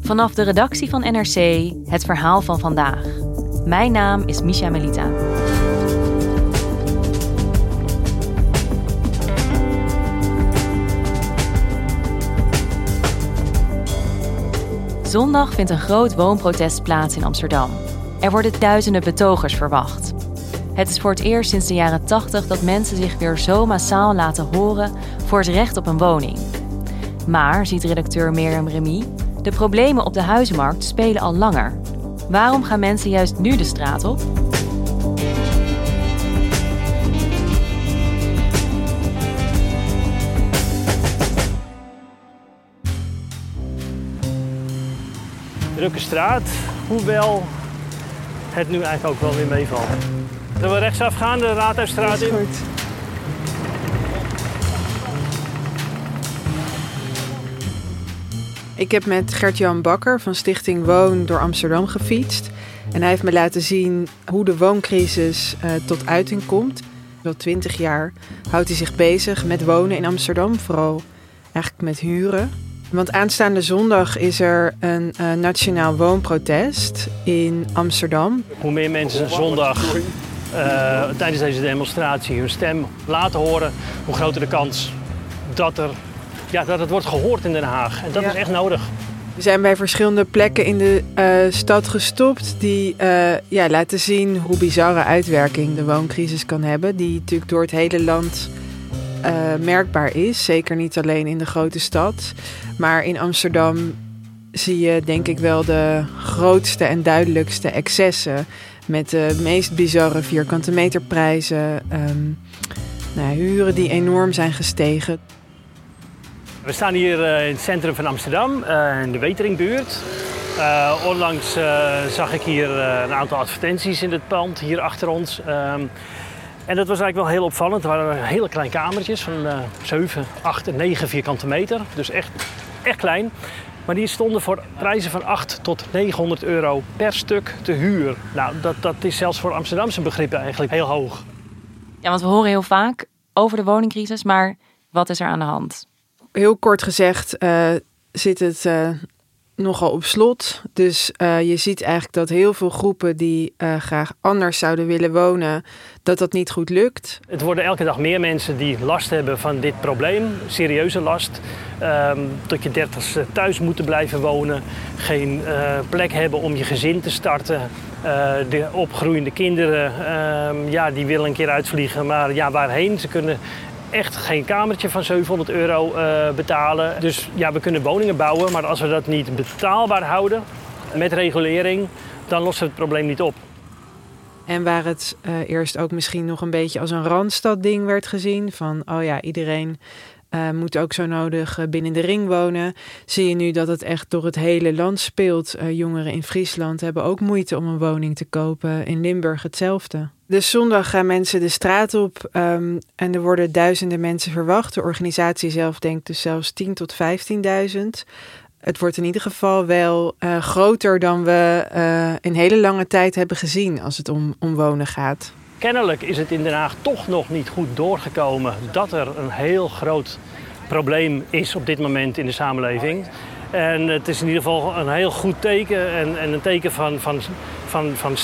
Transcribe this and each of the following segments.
Vanaf de redactie van NRC het verhaal van vandaag. Mijn naam is Misha Melita. Zondag vindt een groot woonprotest plaats in Amsterdam. Er worden duizenden betogers verwacht. Het is voor het eerst sinds de jaren 80 dat mensen zich weer zo massaal laten horen voor het recht op een woning. Maar, ziet redacteur Mirjam Remy, de problemen op de huizenmarkt spelen al langer. Waarom gaan mensen juist nu de straat op? drukke straat, hoewel het nu eigenlijk ook wel weer meevalt. Zullen we rechtsaf gaan, de Raadhuisstraat in? Ik heb met Gert-Jan Bakker van Stichting Woon door Amsterdam gefietst. En hij heeft me laten zien hoe de wooncrisis uh, tot uiting komt. Al twintig jaar houdt hij zich bezig met wonen in Amsterdam, vooral eigenlijk met huren. Want aanstaande zondag is er een uh, nationaal woonprotest in Amsterdam. Hoe meer mensen zondag uh, tijdens deze demonstratie hun stem laten horen, hoe groter de kans dat, er, ja, dat het wordt gehoord in Den Haag. En dat Ja. is echt nodig. We zijn bij verschillende plekken in de eh, stad gestopt die eh, ja, laten zien hoe bizarre uitwerking de wooncrisis kan hebben. Die natuurlijk door het hele land eh, merkbaar is. Zeker niet alleen in de grote stad. Maar in Amsterdam zie je denk ik wel de grootste en duidelijkste excessen. Met de meest bizarre vierkante meterprijzen. ehm nou, huren die enorm zijn gestegen. We staan hier eh, in het centrum van Amsterdam, eh, in de Weteringbuurt. Eh, onlangs zag ik hier een aantal advertenties in het pand, hier achter ons. Ehm, en dat was eigenlijk wel heel opvallend. Het waren hele kleine kamertjes van eh 7, 8 en 9 vierkante meter. Dus echt, echt klein. Maar die stonden voor prijzen van 8 tot 900 euro per stuk te huur. Nou, dat, dat is zelfs voor Amsterdamse begrippen eigenlijk heel hoog. Ja, want we horen heel vaak over de woningcrisis, maar wat is er aan de hand? Heel kort gezegd eh, zit het eh, nogal op slot. Dus eh, je ziet eigenlijk dat heel veel groepen die graag anders zouden willen wonen, dat dat niet goed lukt. Het worden elke dag meer mensen die last hebben van dit probleem, serieuze last. Ehm, tot je dertigste thuis moeten blijven wonen, geen plek hebben om je gezin te starten. Eh, de opgroeiende kinderen, ehm, ja, die willen een keer uitvliegen, maar ja, waarheen? Ze kunnen echt geen kamertje van 700 euro eh, betalen. Dus ja, we kunnen woningen bouwen, maar als we dat niet betaalbaar houden met regulering, dan lossen we het probleem niet op. En waar het eh, eerst ook misschien nog een beetje als een randstadding werd gezien, van oh ja, iedereen eh, moet ook zo nodig eh, binnen de ring wonen, zie je nu dat het echt door het hele land speelt. Eh, jongeren in Friesland hebben ook moeite om een woning te kopen, in Limburg hetzelfde. Dus zondag gaan mensen de straat op ehm, en er worden duizenden mensen verwacht. De organisatie zelf denkt dus zelfs 10 tot 15.000. Het wordt in ieder geval wel groter dan we in hele lange tijd hebben gezien als het om, om wonen gaat. Kennelijk is het in Den Haag toch nog niet goed doorgekomen dat er een heel groot probleem is op dit moment in de samenleving. En het is in ieder geval een heel goed teken en, en een teken van, van, van, van,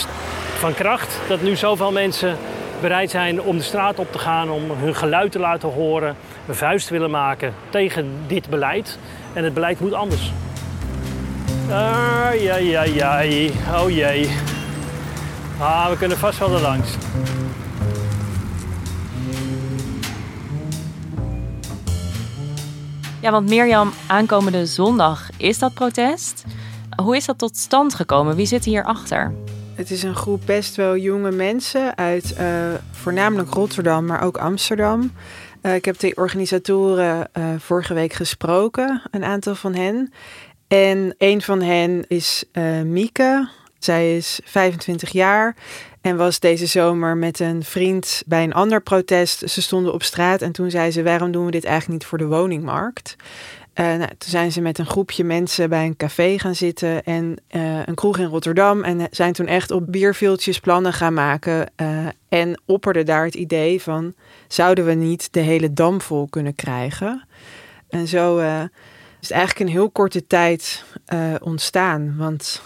van kracht dat nu zoveel mensen bereid zijn om de straat op te gaan, om hun geluid te laten horen. een vuist willen maken tegen dit beleid. En het beleid moet anders. Ai, ai, ai, ai. Oh jee. Ah, we kunnen vast wel er langs. Ja, want Mirjam, aankomende zondag is dat protest. Hoe is dat tot stand gekomen? Wie zit hierachter? Het is een groep best wel jonge mensen uit uh, voornamelijk Rotterdam, maar ook Amsterdam. Uh, ik heb de organisatoren uh, vorige week gesproken, een aantal van hen. En een van hen is Mieke. Zij is 25 jaar en was deze zomer met een vriend bij een ander protest. Ze stonden op straat en toen zei ze: Waarom doen we dit eigenlijk niet voor de woningmarkt? Uh, nou, toen zijn ze met een groepje mensen bij een café gaan zitten en uh, een kroeg in Rotterdam. En zijn toen echt op bierviltjes plannen gaan maken. Uh, en opperde daar het idee van: zouden we niet de hele dam vol kunnen krijgen? En zo is het eigenlijk in heel korte tijd ontstaan. Want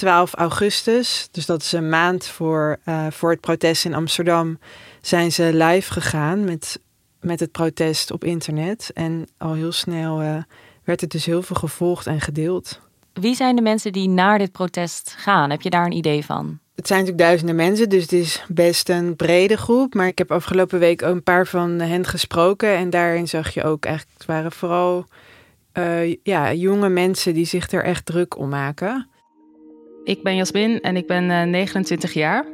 12 augustus, dus dat is een maand voor, voor het protest in Amsterdam, zijn ze live gegaan met met het protest op internet. En al heel snel uh, werd het dus heel veel gevolgd en gedeeld. Wie zijn de mensen die naar dit protest gaan? Heb je daar een idee van? Het zijn natuurlijk duizenden mensen, dus het is best een brede groep. Maar ik heb afgelopen week ook een paar van hen gesproken. En daarin zag je ook eigenlijk, het waren vooral uh, ja, jonge mensen die zich er echt druk om maken. Ik ben Jasmin en ik ben uh, 29 jaar.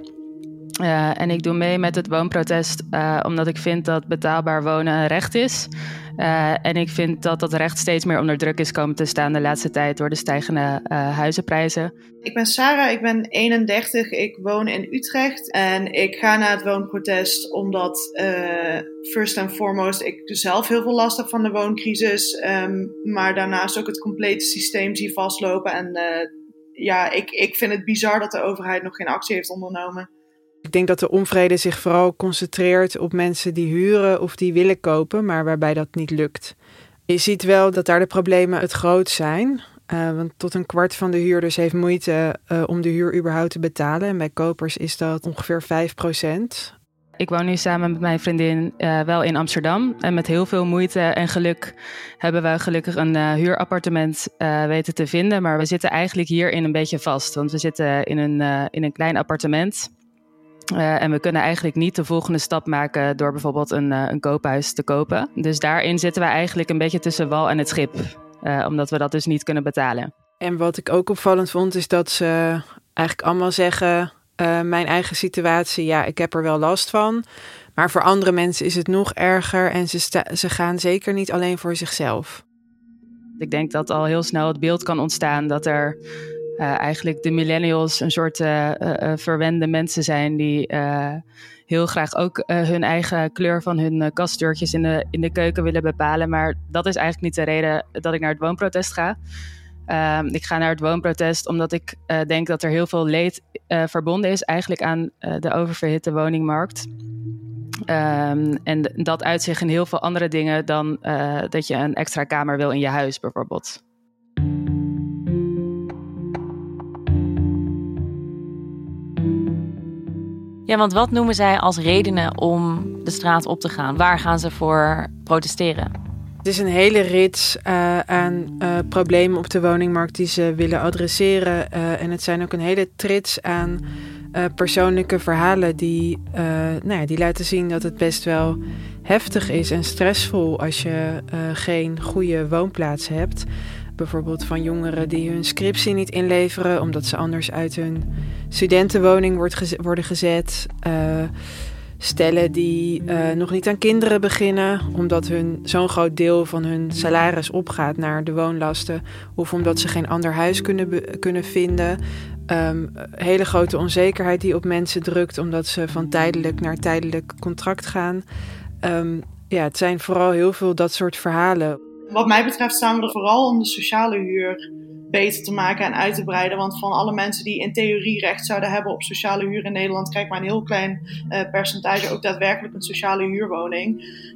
Uh, en ik doe mee met het woonprotest uh, omdat ik vind dat betaalbaar wonen een recht is. En ik vind dat dat recht steeds meer onder druk is komen te staan de laatste tijd door de stijgende huizenprijzen. Ik ben Sarah, ik ben 31, ik woon in Utrecht. En ik ga naar het woonprotest omdat, first and foremost, ik zelf heel veel last heb van de wooncrisis. Um, maar daarnaast ook het complete systeem zie vastlopen. En ja, ik, ik vind het bizar dat de overheid nog geen actie heeft ondernomen. Ik denk dat de onvrede zich vooral concentreert op mensen die huren of die willen kopen, maar waarbij dat niet lukt. Je ziet wel dat daar de problemen het groot zijn. Uh, want tot een kwart van de huurders heeft moeite uh, om de huur überhaupt te betalen. En bij kopers is dat ongeveer 5 procent. Ik woon nu samen met mijn vriendin uh, wel in Amsterdam. En met heel veel moeite en geluk hebben we gelukkig een uh, huurappartement uh, weten te vinden. Maar we zitten eigenlijk hierin een beetje vast. Want we zitten in een, in een klein appartement. En we kunnen eigenlijk niet de volgende stap maken door bijvoorbeeld een, een koophuis te kopen. Dus daarin zitten we eigenlijk een beetje tussen wal en het schip, omdat we dat dus niet kunnen betalen. En wat ik ook opvallend vond, is dat ze eigenlijk allemaal zeggen: Mijn eigen situatie, ja, ik heb er wel last van. Maar voor andere mensen is het nog erger en ze, ze gaan zeker niet alleen voor zichzelf. Ik denk dat al heel snel het beeld kan ontstaan dat er uh, eigenlijk de millennials een soort uh, verwende mensen zijn die heel graag ook hun eigen kleur van hun kastdeurtjes in de, in de keuken willen bepalen. Maar dat is eigenlijk niet de reden dat ik naar het woonprotest ga. Ehm, ik ga naar het woonprotest omdat ik denk dat er heel veel leed verbonden is eigenlijk aan de oververhitte woningmarkt. Um, en dat uitzicht in heel veel andere dingen dan dat je een extra kamer wil in je huis bijvoorbeeld. Ja, want wat noemen zij als redenen om de straat op te gaan? Waar gaan ze voor protesteren? Het is een hele rits uh, aan uh, problemen op de woningmarkt die ze willen adresseren. Uh, en het zijn ook een hele trits aan persoonlijke verhalen die, nou ja, die laten zien dat het best wel heftig is en stressvol als je geen goede woonplaats hebt. Bijvoorbeeld van jongeren die hun scriptie niet inleveren omdat ze anders uit hun studentenwoning wordt worden gezet. Stellen die uh, nog niet aan kinderen beginnen, omdat hun zo'n groot deel van hun salaris opgaat naar de woonlasten, of omdat ze geen ander huis kunnen, kunnen vinden. Um, hele grote onzekerheid die op mensen drukt, omdat ze van tijdelijk naar tijdelijk contract gaan. Um, ja, het zijn vooral heel veel dat soort verhalen. Wat mij betreft staan we er vooral om de sociale huur beter te maken en uit te breiden. Want van alle mensen die in theorie recht zouden hebben op sociale huur in Nederland, krijgt maar een heel klein uh, percentage ook daadwerkelijk een sociale huurwoning.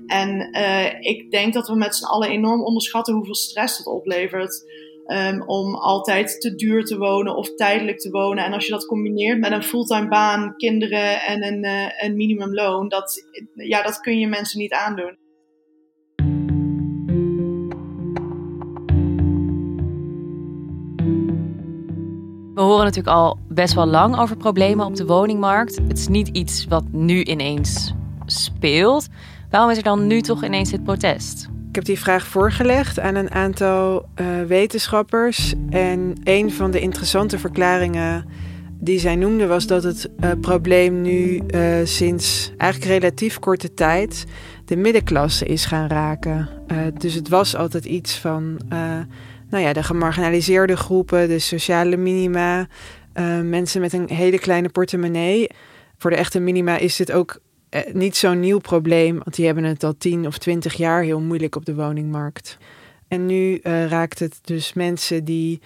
En uh, ik denk dat we met z'n allen enorm onderschatten hoeveel stress dat oplevert. Um, om altijd te duur te wonen of tijdelijk te wonen. En als je dat combineert met een fulltime baan, kinderen en een, uh, een minimumloon, dat, ja, dat kun je mensen niet aandoen. We horen natuurlijk al best wel lang over problemen op de woningmarkt. Het is niet iets wat nu ineens speelt. Waarom is er dan nu toch ineens dit protest? Ik heb die vraag voorgelegd aan een aantal uh, wetenschappers. En een van de interessante verklaringen die zij noemde was dat het uh, probleem nu uh, sinds eigenlijk relatief korte tijd de middenklasse is gaan raken. dus het was altijd iets van nou ja, de gemarginaliseerde groepen, de sociale minima, mensen met een hele kleine portemonnee. Voor de echte minima is dit ook eh, niet zo'n nieuw probleem, want die hebben het al 10 of 20 jaar heel moeilijk op de woningmarkt. En nu uh, raakt het dus mensen die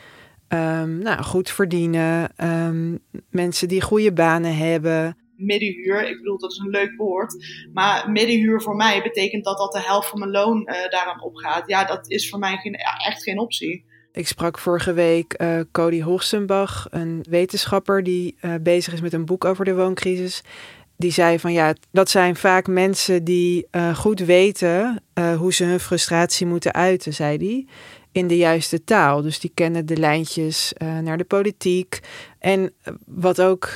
um, nou, goed verdienen, um, mensen die goede banen hebben. Middenhuur, ik bedoel dat is een leuk woord, maar middenhuur voor mij betekent dat dat de helft van mijn loon uh, daaraan opgaat. Ja, dat is voor mij geen, echt geen optie. Ik sprak vorige week uh, Cody Hoogstenbach, een wetenschapper die uh, bezig is met een boek over de wooncrisis die zei van ja, dat zijn vaak mensen die goed weten hoe ze hun frustratie moeten uiten, zei hij. In de juiste taal. Dus die kennen de lijntjes naar de politiek. En wat ook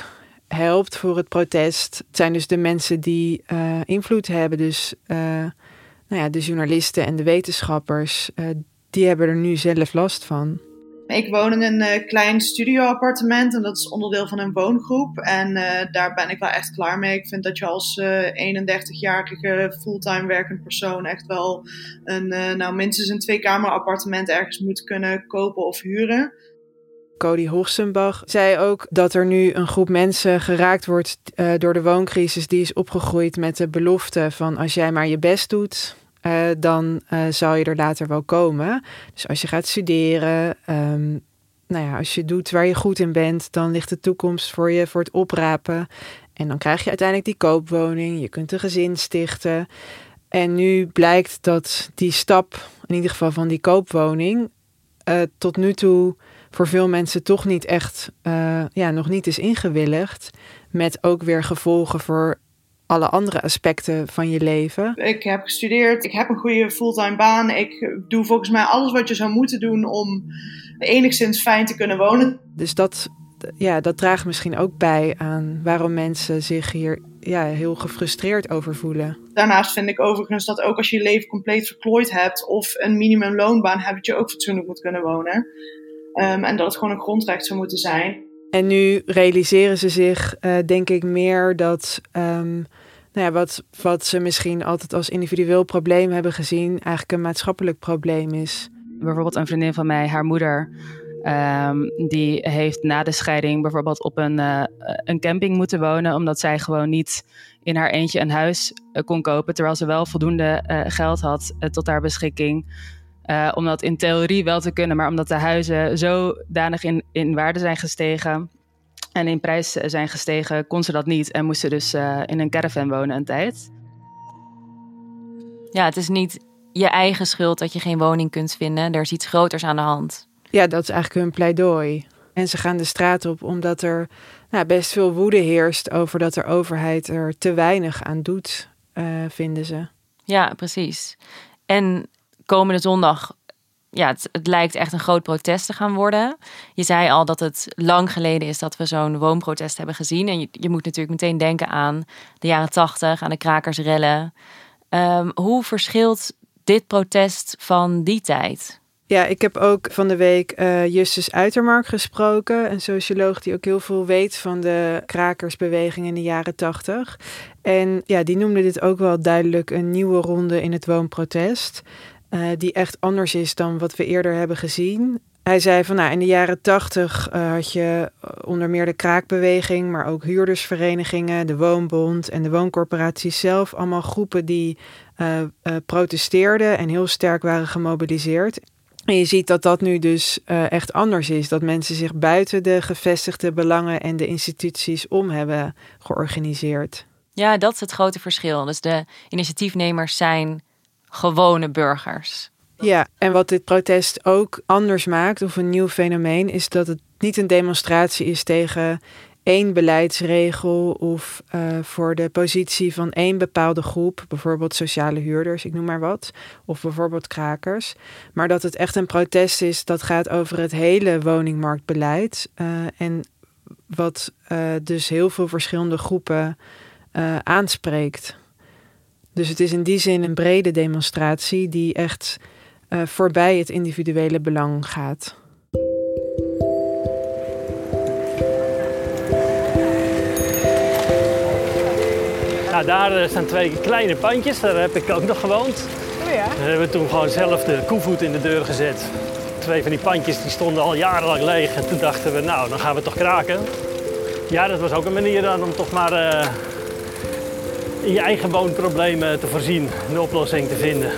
helpt voor het protest, zijn dus de mensen die invloed hebben. Dus nou ja, de journalisten en de wetenschappers, die hebben er nu zelf last van. Ik woon in een klein studioappartement en dat is onderdeel van een woongroep. En daar ben ik wel echt klaar mee. Ik vind dat je als uh, eh, 31-jarige fulltime werkend persoon echt wel een, nou, minstens een tweekamer appartement ergens moet kunnen kopen of huren. Cody Hoogsenbach zei ook dat er nu een groep mensen geraakt wordt door de wooncrisis. Die is opgegroeid met de belofte van als jij maar je best doet, uh, dan uh, zal je er later wel komen. Dus als je gaat studeren, um, nou ja, als je doet waar je goed in bent, dan ligt de toekomst voor je voor het oprapen. En dan krijg je uiteindelijk die koopwoning, je kunt een gezin stichten. En nu blijkt dat die stap, in ieder geval van die koopwoning, tot nu toe voor veel mensen toch niet echt, ja, nog niet is ingewilligd. Met ook weer gevolgen voor alle andere aspecten van je leven? Ik heb gestudeerd, ik heb een goede fulltime baan. Ik doe volgens mij alles wat je zou moeten doen om enigszins fijn te kunnen wonen. Dus dat, ja, dat draagt misschien ook bij aan waarom mensen zich hier ja, heel gefrustreerd over voelen. Daarnaast vind ik overigens dat ook als je je leven compleet verklooid hebt of een minimumloonbaan hebt, dat je ook fatsoenlijk moet kunnen wonen. Um, en dat het gewoon een grondrecht zou moeten zijn. En nu realiseren ze zich, uh, denk ik, meer dat um, nou ja, wat, wat ze misschien altijd als individueel probleem hebben gezien, eigenlijk een maatschappelijk probleem is. Bijvoorbeeld een vriendin van mij, haar moeder, um, die heeft na de scheiding bijvoorbeeld op een, uh, een camping moeten wonen, omdat zij gewoon niet in haar eentje een huis uh, kon kopen, terwijl ze wel voldoende uh, geld had tot haar beschikking. Om dat in theorie wel te kunnen, maar omdat de huizen zodanig in, in waarde zijn gestegen, en in prijs zijn gestegen, kon ze dat niet en moest ze dus uh, in een caravan wonen een tijd. Ja, het is niet je eigen schuld dat je geen woning kunt vinden. Er is iets groters aan de hand. Ja, dat is eigenlijk hun pleidooi. En ze gaan de straat op omdat er nou, best veel woede heerst over dat de overheid er te weinig aan doet, uh, vinden ze. Ja, precies. En komende zondag ja, het, het, lijkt echt een groot protest te gaan worden. Je zei al dat het lang geleden is dat we zo'n woonprotest hebben gezien. En je, je, moet natuurlijk meteen denken aan de jaren tachtig, aan de krakersrellen. Um, hoe verschilt dit protest van die tijd? Ja, ik heb ook van de week uh, Justus Uitermark gesproken. Een socioloog die ook heel veel weet van de krakersbeweging in de jaren tachtig. En ja, die noemde dit ook wel duidelijk een nieuwe ronde in het woonprotest. Uh, die echt anders is dan wat we eerder hebben gezien. Hij zei van nou, in de jaren tachtig uh, had je onder meer de kraakbeweging, maar ook huurdersverenigingen, de woonbond en de wooncorporaties zelf. Allemaal groepen die protesteerden en heel sterk waren gemobiliseerd. En je ziet dat dat nu dus echt anders is. Dat mensen zich buiten de gevestigde belangen en de instituties om hebben georganiseerd. Ja, dat is het grote verschil. Dus de initiatiefnemers zijn gewone burgers. Ja, en wat dit protest ook anders maakt, of een nieuw fenomeen, is dat het niet een demonstratie is tegen één beleidsregel of uh, voor de positie van één bepaalde groep, bijvoorbeeld sociale huurders, ik noem maar wat, of bijvoorbeeld krakers. Maar dat het echt een protest is dat gaat over het hele woningmarktbeleid. Uh, en wat uh, dus heel veel verschillende groepen aanspreekt. Dus het is in die zin een brede demonstratie die echt voorbij het individuele belang gaat. Nou, daar eh, staan twee kleine pandjes, daar heb ik ook nog gewoond. Oh ja? Daar hebben we toen gewoon zelf de koevoet in de deur gezet. Twee van die pandjes die stonden al jarenlang leeg. En toen dachten we, nou, dan gaan we toch kraken. Ja, dat was ook een manier dan om toch maar uh, in je eigen woonproblemen te voorzien, een oplossing te vinden.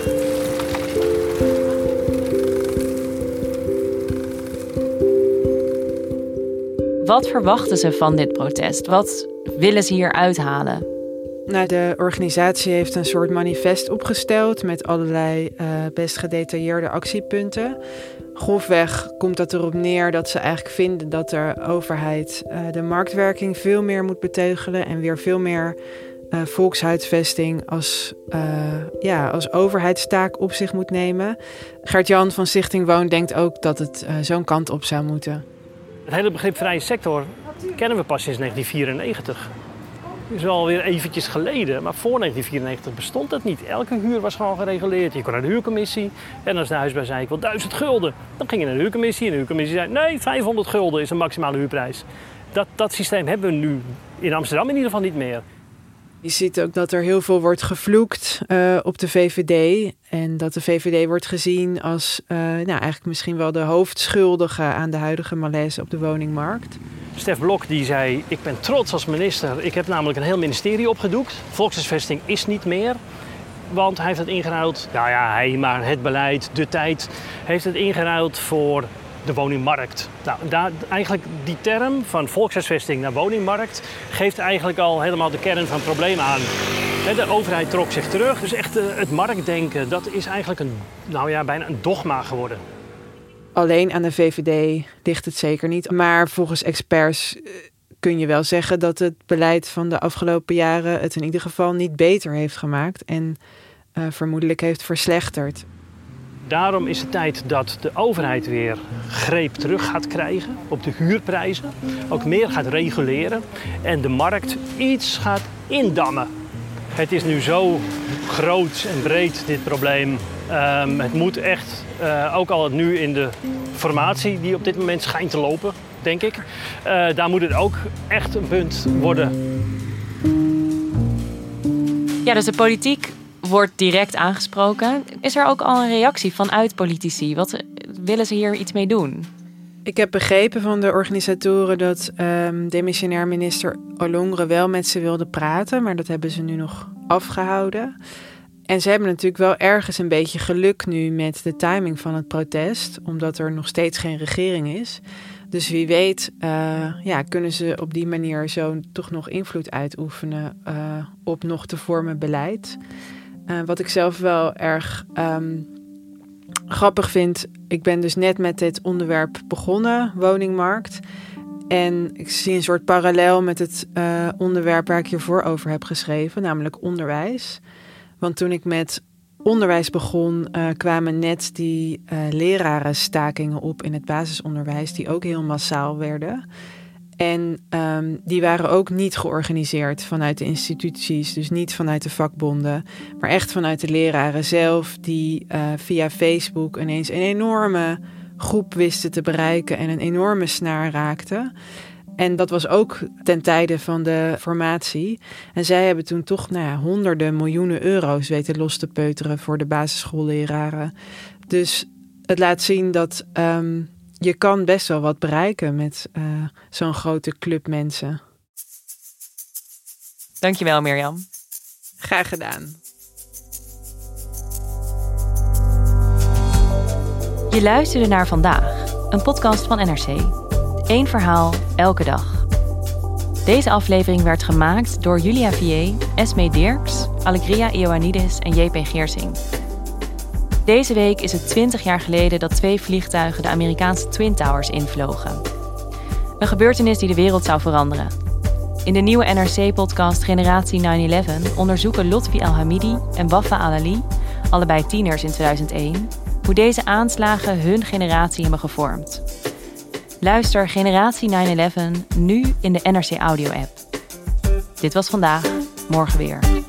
Wat verwachten ze van dit protest? Wat willen ze hier uithalen? Nou, de organisatie heeft een soort manifest opgesteld met allerlei uh, best gedetailleerde actiepunten. Grofweg komt dat erop neer dat ze eigenlijk vinden dat de overheid uh, de marktwerking veel meer moet beteugelen en weer veel meer uh, volkshuisvesting als, ja, als overheidstaak op zich moet nemen. Gert-Jan van Stichting Woon denkt ook dat het zo'n kant op zou moeten. Het hele begrip vrije sector kennen we pas sinds 1994 is wel weer eventjes geleden. Maar voor 1994 bestond dat niet. Elke huur was gewoon gereguleerd. Je kon naar de huurcommissie. En als de huisbaar zei, ik wil 1000 gulden. Dan ging je naar de huurcommissie. En de huurcommissie zei, nee, 500 gulden is een maximale huurprijs. Dat, dat systeem hebben we nu in Amsterdam in ieder geval niet meer. Je ziet ook dat er heel veel wordt gevloekt uh, op de VVD. En dat de VVD wordt gezien als uh, nou, eigenlijk misschien wel de hoofdschuldige aan de huidige malaise op de woningmarkt. Stef Blok die zei, ik ben trots als minister. Ik heb namelijk een heel ministerie opgedoekt. Volkshuisvesting is niet meer. Want hij heeft het ingeruild, nou ja, hij, maar het beleid, de tijd, heeft het ingeruild voor de woningmarkt. Nou, daar, eigenlijk die term van volkshuisvesting naar woningmarkt geeft eigenlijk al helemaal de kern van het probleem aan. De overheid trok zich terug, dus echt eh, het marktdenken, dat is eigenlijk een, nou ja, bijna een dogma geworden. Alleen aan de VVD ligt het zeker niet. Maar volgens experts eh, kun je wel zeggen dat het beleid van de afgelopen jaren het in ieder geval niet beter heeft gemaakt en uh, vermoedelijk heeft verslechterd. Daarom is het tijd dat de overheid weer greep terug gaat krijgen op de huurprijzen. Ook meer gaat reguleren en de markt iets gaat indammen. Het is nu zo groot en breed, dit probleem. Um, het moet echt, uh, ook al nu in de formatie die op dit moment schijnt te lopen, denk ik. Uh, daar moet het ook echt een punt worden. Ja, dus de politiek wordt direct aangesproken. Is er ook al een reactie vanuit politici? Wat willen ze hier iets mee doen? Ik heb begrepen van de organisatoren dat um, demissionair minister Olongre wel met ze wilde praten, maar dat hebben ze nu nog afgehouden. En ze hebben natuurlijk wel ergens een beetje geluk nu met de timing van het protest, omdat er nog steeds geen regering is. Dus wie weet, uh, ja, kunnen ze op die manier zo toch nog invloed uitoefenen uh, op nog te vormen beleid. Uh, wat ik zelf wel erg um, grappig vind, ik ben dus net met dit onderwerp begonnen, woningmarkt. En ik zie een soort parallel met het uh, onderwerp waar ik hiervoor over heb geschreven, namelijk onderwijs. Want toen ik met onderwijs begon, uh, kwamen net die lerarenstakingen op in het basisonderwijs, die ook heel massaal werden. En um, die waren ook niet georganiseerd vanuit de instituties, dus niet vanuit de vakbonden, maar echt vanuit de leraren zelf, die uh, via Facebook ineens een enorme groep wisten te bereiken en een enorme snaar raakten. En dat was ook ten tijde van de formatie. En zij hebben toen toch nou ja, honderden miljoenen euro's weten los te peuteren voor de basisschoolleraren. Dus het laat zien dat um, je kan best wel wat bereiken met uh, zo'n grote club mensen. Dankjewel Mirjam. Graag gedaan. Je luisterde naar vandaag, een podcast van NRC. Eén verhaal, elke dag. Deze aflevering werd gemaakt door Julia Vier, Esme Dirks, Alegria Ioannidis en JP Geersing. Deze week is het 20 jaar geleden dat twee vliegtuigen de Amerikaanse Twin Towers invlogen. Een gebeurtenis die de wereld zou veranderen. In de nieuwe NRC-podcast Generatie 9-11 onderzoeken Lotfi Al-Hamidi en Wafa Alali, allebei tieners in 2001, hoe deze aanslagen hun generatie hebben gevormd. Luister Generatie 9-11 nu in de NRC Audio-app. Dit was vandaag, morgen weer.